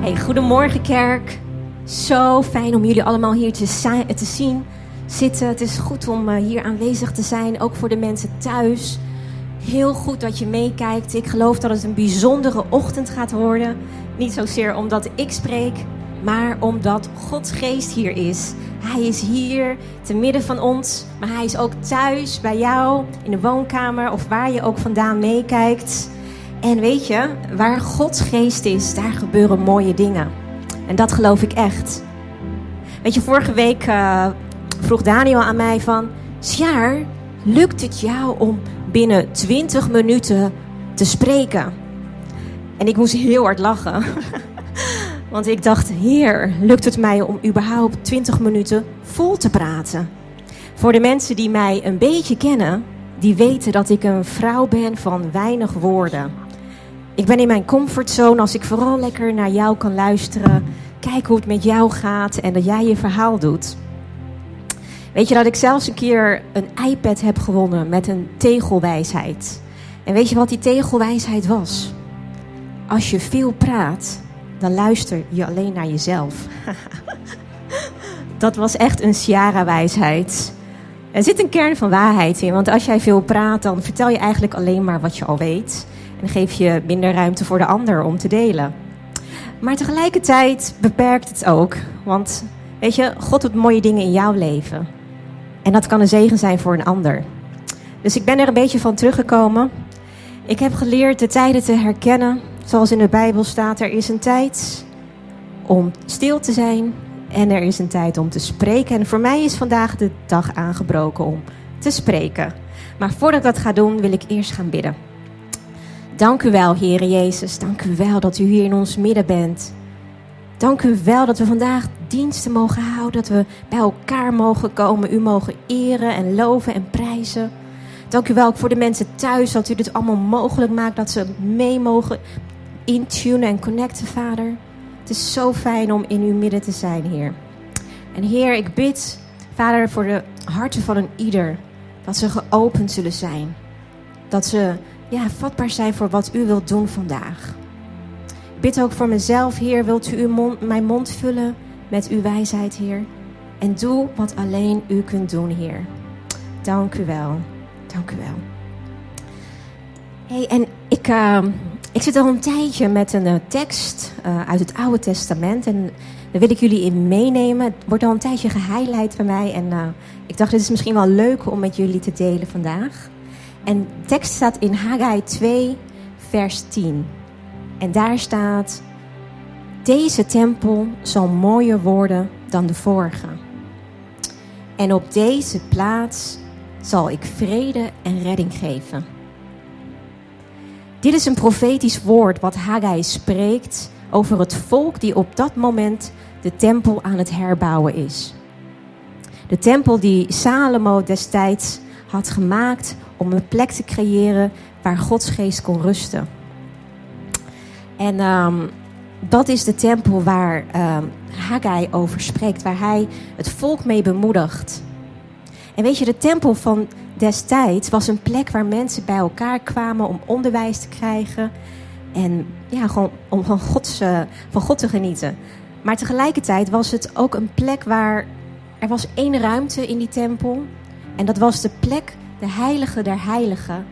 Hey, goedemorgen kerk. Zo fijn om jullie allemaal hier te, te zien, zitten. Het is goed om uh, hier aanwezig te zijn, ook voor de mensen thuis. Heel goed dat je meekijkt. Ik geloof dat het een bijzondere ochtend gaat worden. Niet zozeer omdat ik spreek, maar omdat Gods geest hier is. Hij is hier te midden van ons, maar hij is ook thuis bij jou in de woonkamer of waar je ook vandaan meekijkt. En weet je, waar Gods geest is, daar gebeuren mooie dingen. En dat geloof ik echt. Weet je, vorige week uh, vroeg Daniel aan mij van... Sjaar, lukt het jou om binnen 20 minuten te spreken? En ik moest heel hard lachen. Want ik dacht, heer, lukt het mij om überhaupt 20 minuten vol te praten? Voor de mensen die mij een beetje kennen, die weten dat ik een vrouw ben van weinig woorden. Ik ben in mijn comfortzone als ik vooral lekker naar jou kan luisteren. Kijken hoe het met jou gaat en dat jij je verhaal doet. Weet je dat ik zelfs een keer een iPad heb gewonnen met een tegelwijsheid. En weet je wat die tegelwijsheid was? Als je veel praat, dan luister je alleen naar jezelf. dat was echt een Ciara-wijsheid. Er zit een kern van waarheid in, want als jij veel praat, dan vertel je eigenlijk alleen maar wat je al weet. En geef je minder ruimte voor de ander om te delen. Maar tegelijkertijd beperkt het ook. Want weet je, God doet mooie dingen in jouw leven. En dat kan een zegen zijn voor een ander. Dus ik ben er een beetje van teruggekomen. Ik heb geleerd de tijden te herkennen. Zoals in de Bijbel staat, er is een tijd om stil te zijn. En er is een tijd om te spreken. En voor mij is vandaag de dag aangebroken om te spreken. Maar voordat ik dat ga doen, wil ik eerst gaan bidden. Dank u wel, Heere Jezus. Dank u wel dat u hier in ons midden bent. Dank u wel dat we vandaag diensten mogen houden, dat we bij elkaar mogen komen, u mogen eren en loven en prijzen. Dank u wel ook voor de mensen thuis, dat u dit allemaal mogelijk maakt, dat ze mee mogen intunen en connecten, Vader. Het is zo fijn om in uw midden te zijn, Heer. En Heer, ik bid, Vader, voor de harten van een ieder, dat ze geopend zullen zijn. Dat ze ja, vatbaar zijn voor wat u wilt doen vandaag. Ik bid ook voor mezelf, Heer, wilt u uw mond, mijn mond vullen met uw wijsheid, Heer. En doe wat alleen u kunt doen, Heer. Dank u wel. Dank u wel. Hey, en ik, uh, ik zit al een tijdje met een uh, tekst uh, uit het Oude Testament. En daar wil ik jullie in meenemen. Het wordt al een tijdje gehighlight bij mij. En ik dacht, dit is misschien wel leuk om met jullie te delen vandaag. En de tekst staat in Haggai 2, vers 10. En daar staat: Deze tempel zal mooier worden dan de vorige. En op deze plaats zal ik vrede en redding geven. Dit is een profetisch woord wat Haggai spreekt over het volk die op dat moment de tempel aan het herbouwen is. De tempel die Salomo destijds had gemaakt om een plek te creëren waar Gods geest kon rusten. En um, dat is de tempel waar um, Haggai over spreekt, waar hij het volk mee bemoedigt. En weet je, de tempel van destijds was een plek waar mensen bij elkaar kwamen om onderwijs te krijgen. En ja, gewoon om van, Gods, uh, van God te genieten. Maar tegelijkertijd was het ook een plek waar er was één ruimte in die tempel. En dat was de plek de heilige der heiligen.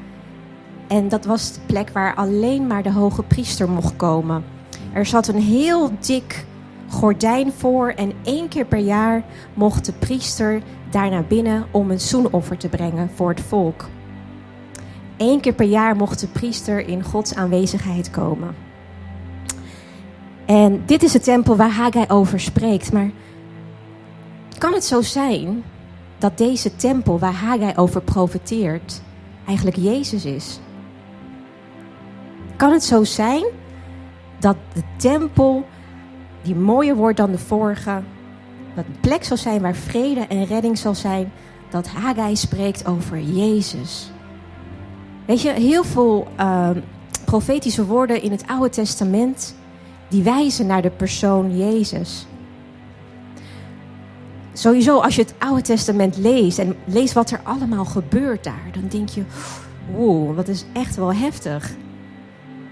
En dat was de plek waar alleen maar de hoge priester mocht komen. Er zat een heel dik gordijn voor en één keer per jaar mocht de priester daar naar binnen om een zoenoffer te brengen voor het volk. Eén keer per jaar mocht de priester in Gods aanwezigheid komen. En dit is de tempel waar Haggai over spreekt. Maar kan het zo zijn dat deze tempel waar Haggai over profeteert eigenlijk Jezus is? Kan het zo zijn dat de tempel, die mooier wordt dan de vorige, dat een plek zal zijn waar vrede en redding zal zijn, dat Haggai spreekt over Jezus? Weet je, heel veel uh, profetische woorden in het Oude Testament, die wijzen naar de persoon Jezus sowieso als je het Oude Testament leest en leest wat er allemaal gebeurt daar, dan denk je, wow, dat is echt wel heftig.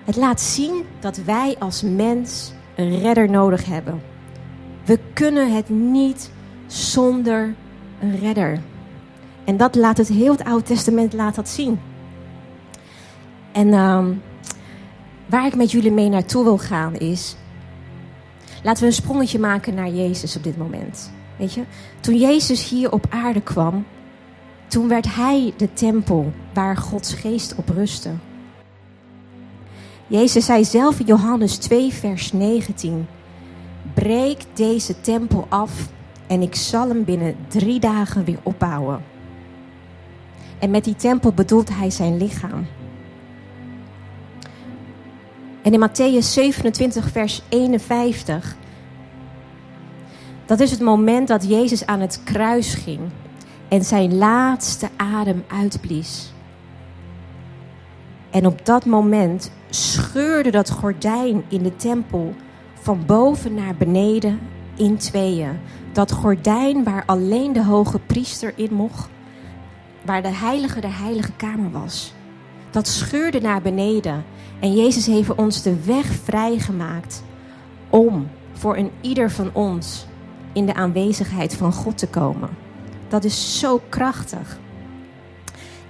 Het laat zien dat wij als mens een redder nodig hebben. We kunnen het niet zonder een redder. En dat laat het heel het Oude Testament laat dat zien. En ehm, waar ik met jullie mee naartoe wil gaan is. Laten we een sprongetje maken naar Jezus op dit moment. Weet je, toen Jezus hier op aarde kwam, toen werd hij de tempel waar Gods geest op rustte. Jezus zei zelf in Johannes 2, vers 19: Breek deze tempel af en ik zal hem binnen drie dagen weer opbouwen. En met die tempel bedoelt hij zijn lichaam. En in Matthäus 27, vers 51, dat is het moment dat Jezus aan het kruis ging en zijn laatste adem uitblies. En op dat moment scheurde dat gordijn in de tempel van boven naar beneden in tweeën. Dat gordijn waar alleen de hoge priester in mocht, waar de heilige de heilige kamer was. Dat scheurde naar beneden. En Jezus heeft ons de weg vrijgemaakt om voor een ieder van ons in de aanwezigheid van God te komen. Dat is zo krachtig.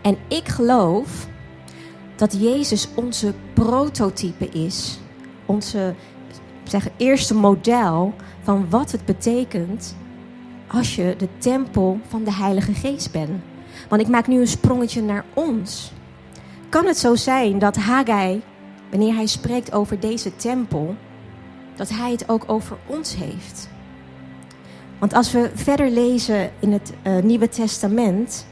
En ik geloof dat Jezus onze prototype is, onze zeg, eerste model van wat het betekent als je de tempel van de Heilige Geest bent. Want ik maak nu een sprongetje naar ons. Kan het zo zijn dat Haggai, wanneer hij spreekt over deze tempel, dat hij het ook over ons heeft? Want als we verder lezen in het uh, Nieuwe Testament,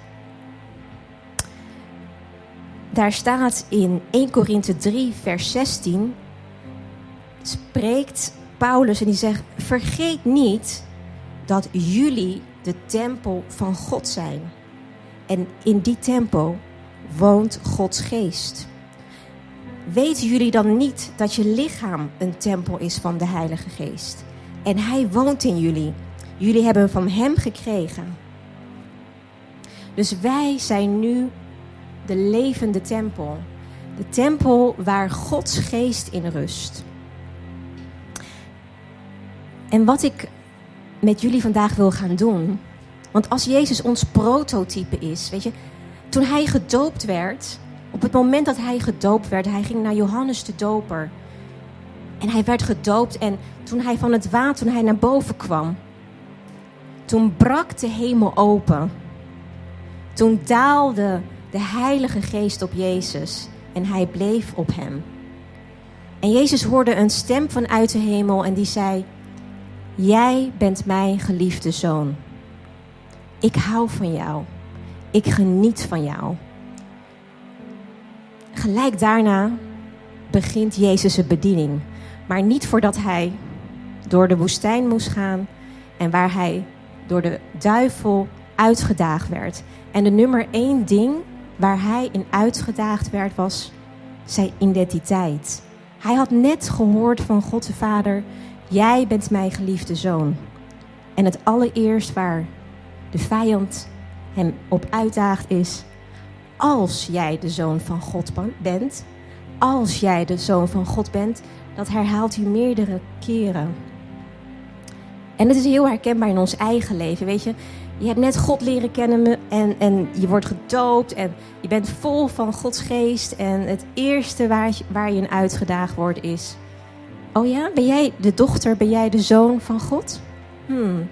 daar staat in 1 Korinthe 3, vers 16, spreekt Paulus en die zegt: Vergeet niet dat jullie de tempel van God zijn. En in die tempel woont Gods geest. Weten jullie dan niet dat je lichaam een tempel is van de Heilige Geest? En Hij woont in jullie. Jullie hebben van Hem gekregen. Dus wij zijn nu de levende tempel. De tempel waar Gods geest in rust. En wat ik met jullie vandaag wil gaan doen. Want als Jezus ons prototype is, weet je, toen hij gedoopt werd, op het moment dat hij gedoopt werd, hij ging naar Johannes de Doper. En hij werd gedoopt en toen hij van het water, toen hij naar boven kwam, toen brak de hemel open. Toen daalde de Heilige Geest op Jezus en hij bleef op hem. En Jezus hoorde een stem vanuit de hemel en die zei: Jij bent mijn geliefde zoon. Ik hou van jou. Ik geniet van jou. Gelijk daarna begint Jezus' bediening. Maar niet voordat hij door de woestijn moest gaan en waar hij door de duivel uitgedaagd werd. En de nummer één ding waar hij in uitgedaagd werd was zijn identiteit. Hij had net gehoord van God de Vader: Jij bent mijn geliefde zoon. En het allereerst waar de vijand hem op uitdaagt is: Als jij de zoon van God bent, als jij de zoon van God bent, dat herhaalt hij meerdere keren. En het is heel herkenbaar in ons eigen leven, weet je. Je hebt net God leren kennen en, en je wordt gedoopt en je bent vol van Gods geest. En het eerste waar, waar je in uitgedaagd wordt is... Oh ja, ben jij de dochter, ben jij de zoon van God? Hmm.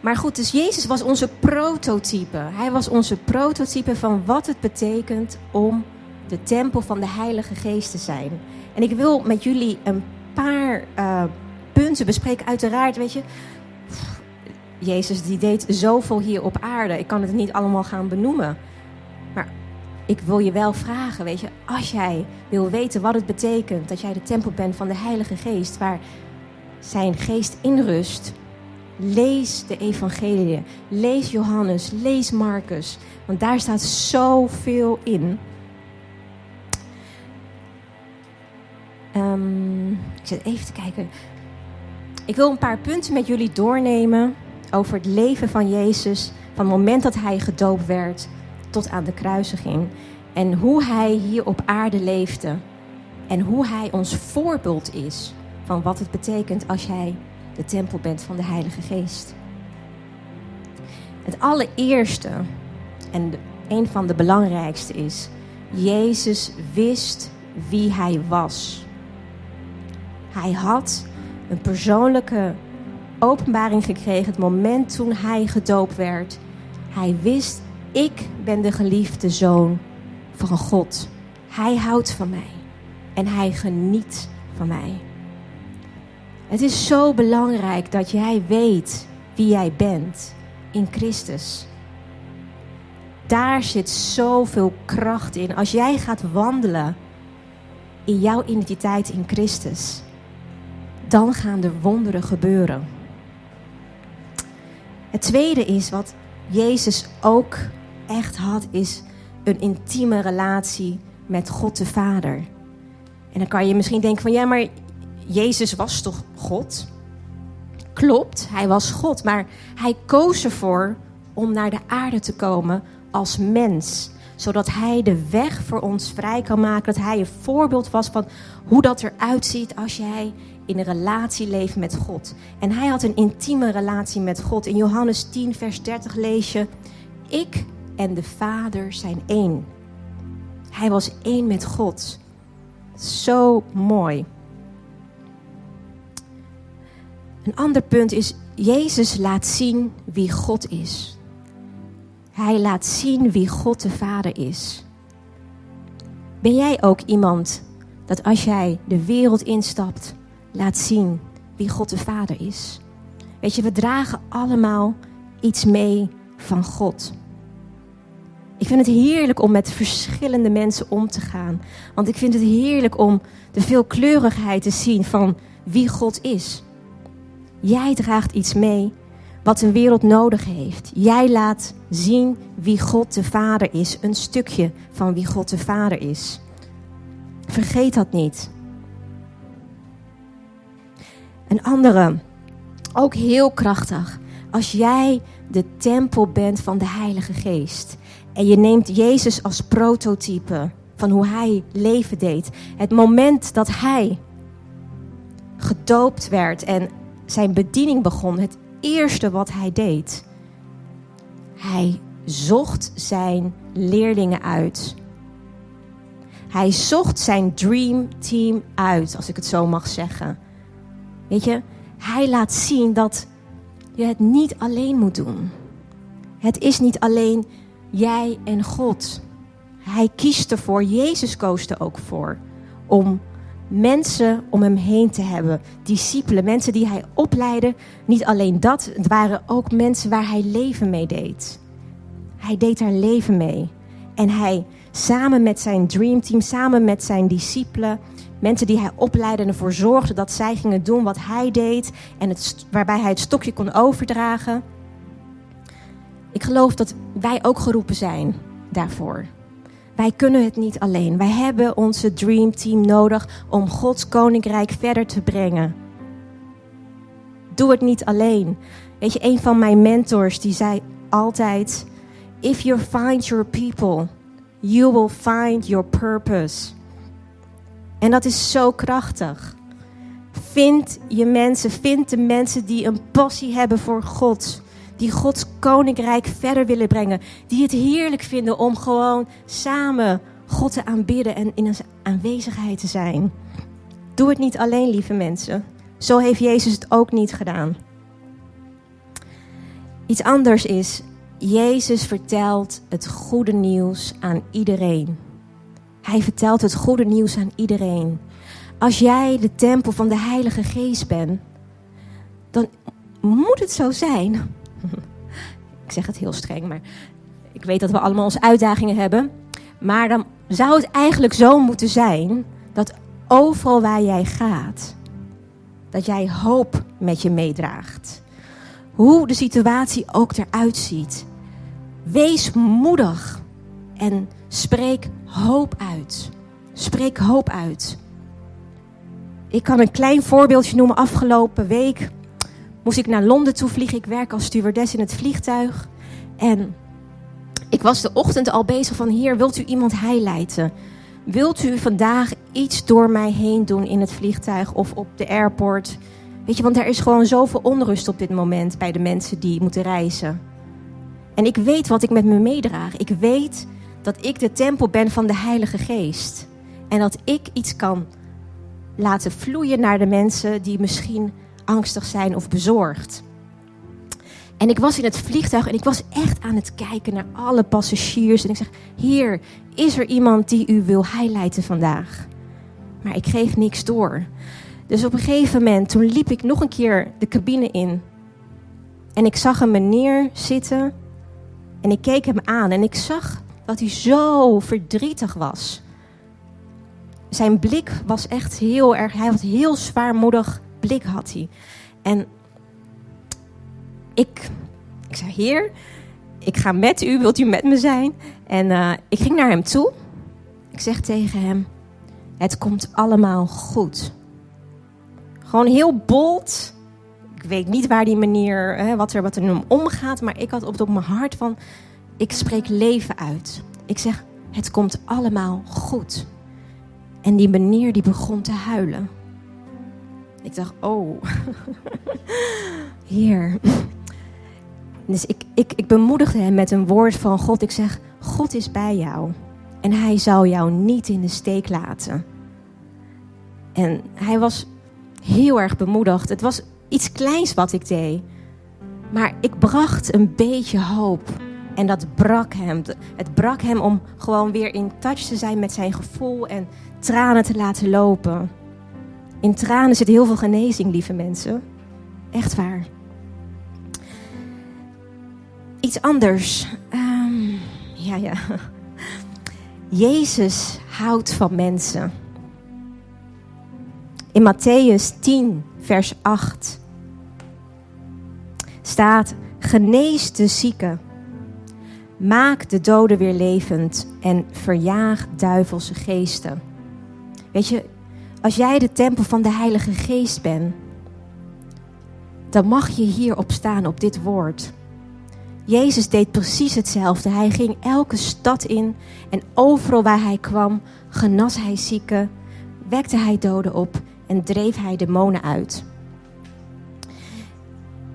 Maar goed, dus Jezus was onze prototype. Hij was onze prototype van wat het betekent om de tempel van de Heilige Geest te zijn. En ik wil met jullie een paar uh, punten bespreken. Uiteraard, weet je, Jezus die deed zoveel hier op aarde. Ik kan het niet allemaal gaan benoemen. Maar ik wil je wel vragen, weet je, als jij wil weten wat het betekent dat jij de tempel bent van de Heilige Geest, waar zijn geest inrust, lees de evangelie, lees Johannes, lees Marcus, want daar staat zoveel in. Um, ik zit even te kijken. Ik wil een paar punten met jullie doornemen over het leven van Jezus van het moment dat hij gedoopt werd tot aan de kruisiging. En hoe hij hier op aarde leefde. En hoe hij ons voorbeeld is van wat het betekent als jij de tempel bent van de Heilige Geest. Het allereerste en een van de belangrijkste is, Jezus wist wie hij was. Hij had een persoonlijke openbaring gekregen het moment toen hij gedoopt werd. Hij wist, ik ben de geliefde zoon van God. Hij houdt van mij en hij geniet van mij. Het is zo belangrijk dat jij weet wie jij bent in Christus. Daar zit zoveel kracht in. Als jij gaat wandelen in jouw identiteit in Christus, dan gaan er wonderen gebeuren. Het tweede is wat Jezus ook echt had, is een intieme relatie met God de Vader. En dan kan je misschien denken van ja, maar Jezus was toch God? Klopt, hij was God, maar hij koos ervoor om naar de aarde te komen als mens, zodat hij de weg voor ons vrij kan maken, dat hij een voorbeeld was van hoe dat eruit ziet als jij in een relatie leeft met God. En hij had een intieme relatie met God. In Johannes 10, vers 30 lees je: Ik en de Vader zijn één. Hij was één met God. Zo mooi. Een ander punt is, Jezus laat zien wie God is. Hij laat zien wie God de Vader is. Ben jij ook iemand dat als jij de wereld instapt, laat zien wie God de Vader is? Weet je, we dragen allemaal iets mee van God. Ik vind het heerlijk om met verschillende mensen om te gaan. Want ik vind het heerlijk om de veelkleurigheid te zien van wie God is. Jij draagt iets mee wat een wereld nodig heeft. Jij laat zien wie God de Vader is. Een stukje van wie God de Vader is. Vergeet dat niet. Een andere, ook heel krachtig. Als jij de tempel bent van de Heilige Geest en je neemt Jezus als prototype van hoe hij leven deed. Het moment dat hij gedoopt werd en zijn bediening begon, het eerste wat hij deed, hij zocht zijn leerlingen uit. Hij zocht zijn dream team uit, als ik het zo mag zeggen. Weet je, hij laat zien dat je het niet alleen moet doen. Het is niet alleen jij en God. Hij kiest ervoor, Jezus koos er ook voor, om mensen om hem heen te hebben. Discipelen, mensen die hij opleidde. Niet alleen dat, het waren ook mensen waar hij leven mee deed. Hij deed daar leven mee. En hij samen met zijn dreamteam, samen met zijn discipelen, mensen die hij opleidde ervoor zorgde dat zij gingen doen wat hij deed en het, waarbij hij het stokje kon overdragen. Ik geloof dat wij ook geroepen zijn daarvoor. Wij kunnen het niet alleen. Wij hebben onze Dream Team nodig om Gods koninkrijk verder te brengen. Doe het niet alleen. Weet je, een van mijn mentors die zei altijd: If you find your people, you will find your purpose. En dat is zo krachtig. Vind je mensen, vind de mensen die een passie hebben voor God die Gods koninkrijk verder willen brengen. Die het heerlijk vinden om gewoon samen God te aanbidden en in zijn aanwezigheid te zijn. Doe het niet alleen, lieve mensen. Zo heeft Jezus het ook niet gedaan. Iets anders is, Jezus vertelt het goede nieuws aan iedereen. Hij vertelt het goede nieuws aan iedereen. Als jij de tempel van de Heilige Geest bent, dan moet het zo zijn ik zeg het heel streng, maar ik weet dat we allemaal onze uitdagingen hebben. Maar dan zou het eigenlijk zo moeten zijn dat overal waar jij gaat, dat jij hoop met je meedraagt. Hoe de situatie ook eruit ziet. Wees moedig en spreek hoop uit. Spreek hoop uit. Ik kan een klein voorbeeldje noemen. Afgelopen week moest ik naar Londen toe vliegen. Ik werk als stewardess in het vliegtuig. En ik was de ochtend al bezig van hier, wilt u iemand highlighten? wilt u vandaag iets door mij heen doen in het vliegtuig of op de airport? Weet je, want er is gewoon zoveel onrust op dit moment bij de mensen die moeten reizen. En ik weet wat ik met me meedraag. Ik weet dat ik de tempel ben van de Heilige Geest. En dat ik iets kan laten vloeien naar de mensen die misschien angstig zijn of bezorgd. En ik was in het vliegtuig en ik was echt aan het kijken naar alle passagiers. En ik zeg: Hier, is er iemand die u wil highlighten vandaag? Maar ik kreeg niks door. Dus op een gegeven moment, toen liep ik nog een keer de cabine in. En ik zag een meneer zitten. En ik keek hem aan en ik zag dat hij zo verdrietig was. Zijn blik was echt heel erg, hij had heel zwaarmoedig blik had hij. En ik, ik zei, heer, ik ga met u, wilt u met me zijn? En uh, ik ging naar hem toe. Ik zeg tegen hem, het komt allemaal goed. Gewoon heel bold. Ik weet niet waar die manier, hè, wat er, wat er omgaat, maar ik had op, op mijn hart van, ik spreek leven uit. Ik zeg, het komt allemaal goed. En die meneer die begon te huilen. Ik dacht, oh, hier. Dus ik, ik, ik bemoedigde hem met een woord van God. Ik zeg, God is bij jou. En hij zal jou niet in de steek laten. En hij was heel erg bemoedigd. Het was iets kleins wat ik deed. Maar ik bracht een beetje hoop. En dat brak hem. Het brak hem om gewoon weer in touch te zijn met zijn gevoel en tranen te laten lopen. In tranen zit heel veel genezing, lieve mensen. Echt waar. Iets anders. Um, ja, ja. Jezus houdt van mensen. In Matthäus 10, vers 8 staat: Genees de zieken, maak de doden weer levend en verjaag duivelse geesten. Weet je, als jij de tempel van de Heilige Geest bent, dan mag je hierop staan, op dit woord. Jezus deed precies hetzelfde. Hij ging elke stad in en overal waar hij kwam, genas hij zieken, wekte hij doden op en dreef hij demonen uit.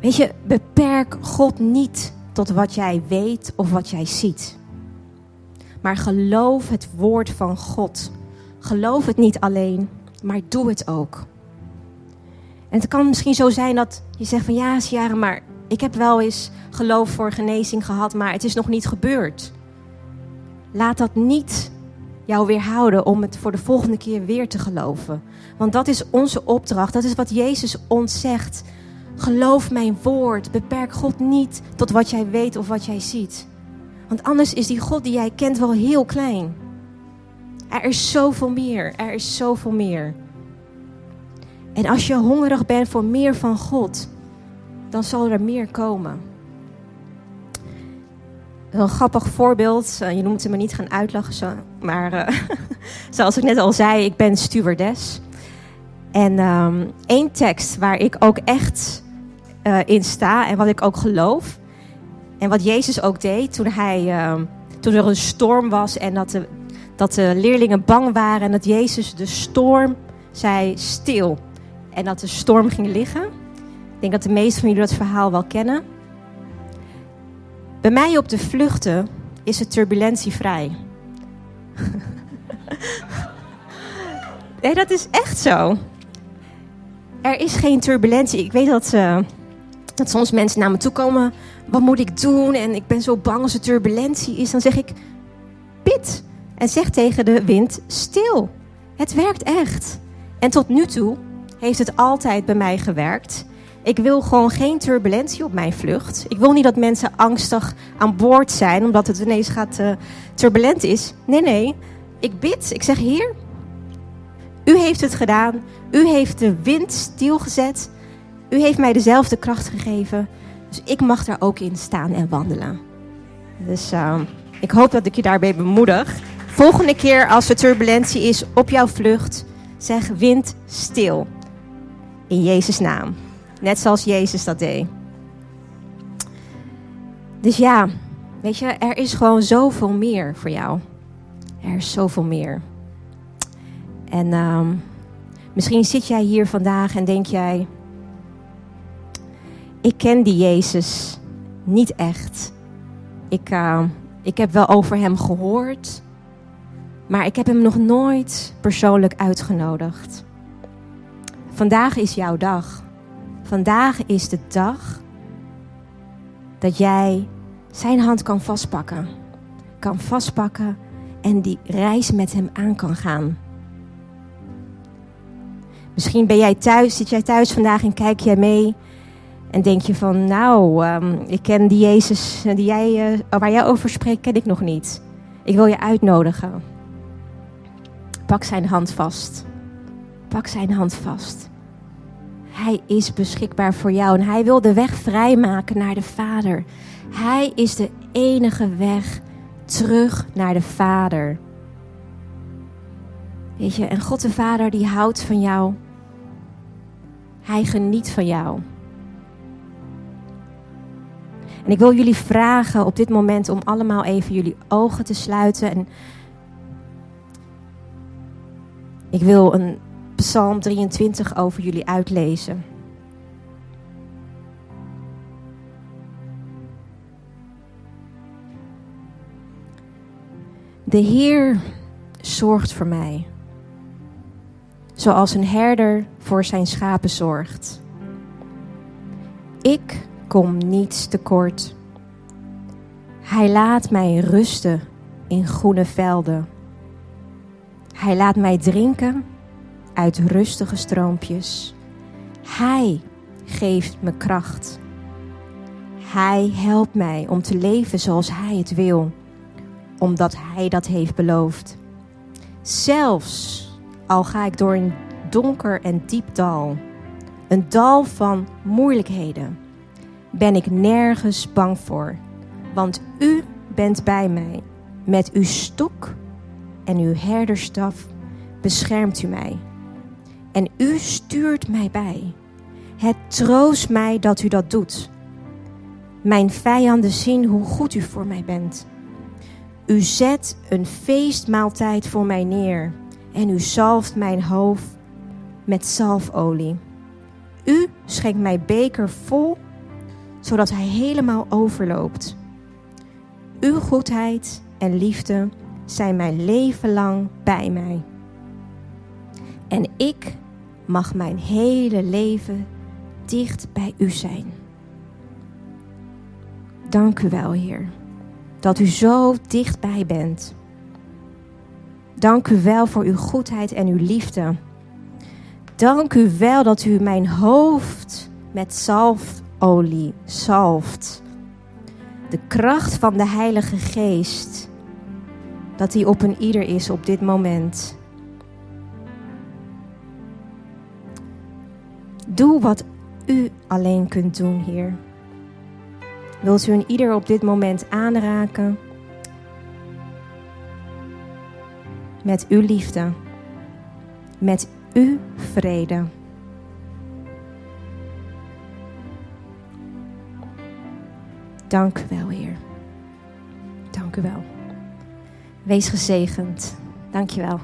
Weet je, beperk God niet tot wat jij weet of wat jij ziet. Maar geloof het woord van God. Geloof het niet alleen, maar doe het ook. En het kan misschien zo zijn dat je zegt van ja, Ciara, maar ik heb wel eens geloof voor genezing gehad, maar het is nog niet gebeurd. Laat dat niet jou weerhouden om het voor de volgende keer weer te geloven. Want dat is onze opdracht, dat is wat Jezus ons zegt. Geloof mijn woord, beperk God niet tot wat jij weet of wat jij ziet. Want anders is die God die jij kent wel heel klein. Er is zoveel meer. Er is zoveel meer. En als je hongerig bent voor meer van God, dan zal er meer komen. Een grappig voorbeeld, eh, je noemt het me niet gaan uitlachen, maar uh, zoals ik net al zei, ik ben stewardess. En um, één tekst waar ik ook echt uh, in sta en wat ik ook geloof, en wat Jezus ook deed toen, hij, uh, toen er een storm was en dat de dat de leerlingen bang waren en dat Jezus de storm zei stil. En dat de storm ging liggen. Ik denk dat de meesten van jullie dat verhaal wel kennen. Bij mij op de vluchten is het turbulentievrij. nee, dat is echt zo. Er is geen turbulentie. Ik weet dat, uh, dat soms mensen naar me toe komen. Wat moet ik doen? En ik ben zo bang als er turbulentie is. Dan zeg ik, pit en zeg tegen de wind stil. Het werkt echt. En tot nu toe heeft het altijd bij mij gewerkt. Ik wil gewoon geen turbulentie op mijn vlucht. Ik wil niet dat mensen angstig aan boord zijn omdat het ineens gaat uh, turbulent is. Nee, nee. Ik bid. Ik zeg: Heer, u heeft het gedaan. U heeft de wind stilgezet. U heeft mij dezelfde kracht gegeven. Dus ik mag daar ook in staan en wandelen. Dus uh, ik hoop dat ik je daarbij bemoedig. Volgende keer als er turbulentie is op jouw vlucht, zeg wind stil. In Jezus' naam. Net zoals Jezus dat deed. Dus ja, weet je, er is gewoon zoveel meer voor jou. Er is zoveel meer. En ehm, misschien zit jij hier vandaag en denk jij: ik ken die Jezus niet echt. Ik, uh, ik heb wel over hem gehoord, maar ik heb hem nog nooit persoonlijk uitgenodigd. Vandaag is jouw dag. Vandaag is de dag dat jij zijn hand kan vastpakken. Kan vastpakken en die reis met hem aan kan gaan. Misschien ben jij thuis, zit jij thuis vandaag en kijk jij mee en denk je van, nou, um, ik ken die Jezus die jij, uh, waar jij over spreekt, ken ik nog niet. Ik wil je uitnodigen. Pak zijn hand vast. Pak zijn hand vast. Hij is beschikbaar voor jou en hij wil de weg vrijmaken naar de Vader. Hij is de enige weg terug naar de Vader. Weet je, en God de Vader die houdt van jou. Hij geniet van jou. En ik wil jullie vragen op dit moment om allemaal even jullie ogen te sluiten. En ik wil een Psalm 23 over jullie uitlezen. De Heer zorgt voor mij, zoals een herder voor zijn schapen zorgt. Ik kom niets tekort. Hij laat mij rusten in groene velden. Hij laat mij drinken uit rustige stroompjes. Hij geeft me kracht. Hij helpt mij om te leven zoals Hij het wil, omdat Hij dat heeft beloofd. Zelfs al ga ik door een donker en diep dal, een dal van moeilijkheden, ben ik nergens bang voor, want U bent bij mij. Met uw stok en uw herderstaf beschermt u mij. En u stuurt mij bij. Het troost mij dat u dat doet. Mijn vijanden zien hoe goed u voor mij bent. U zet een feestmaaltijd voor mij neer en u zalft mijn hoofd met zalfolie. U schenkt mij beker vol, zodat hij helemaal overloopt. Uw goedheid en liefde zijn mijn leven lang bij mij. En ik mag mijn hele leven dicht bij u zijn. Dank u wel, Heer, dat u zo dichtbij bent. Dank u wel voor uw goedheid en uw liefde. Dank u wel dat u mijn hoofd met zalfolie zalft. De kracht van de Heilige Geest, dat die op een ieder is op dit moment. Doe wat u alleen kunt doen, Heer. Wilt u een ieder op dit moment aanraken met uw liefde, met uw vrede. Dank u wel, Heer. Dank u wel. Wees gezegend. Dank je wel.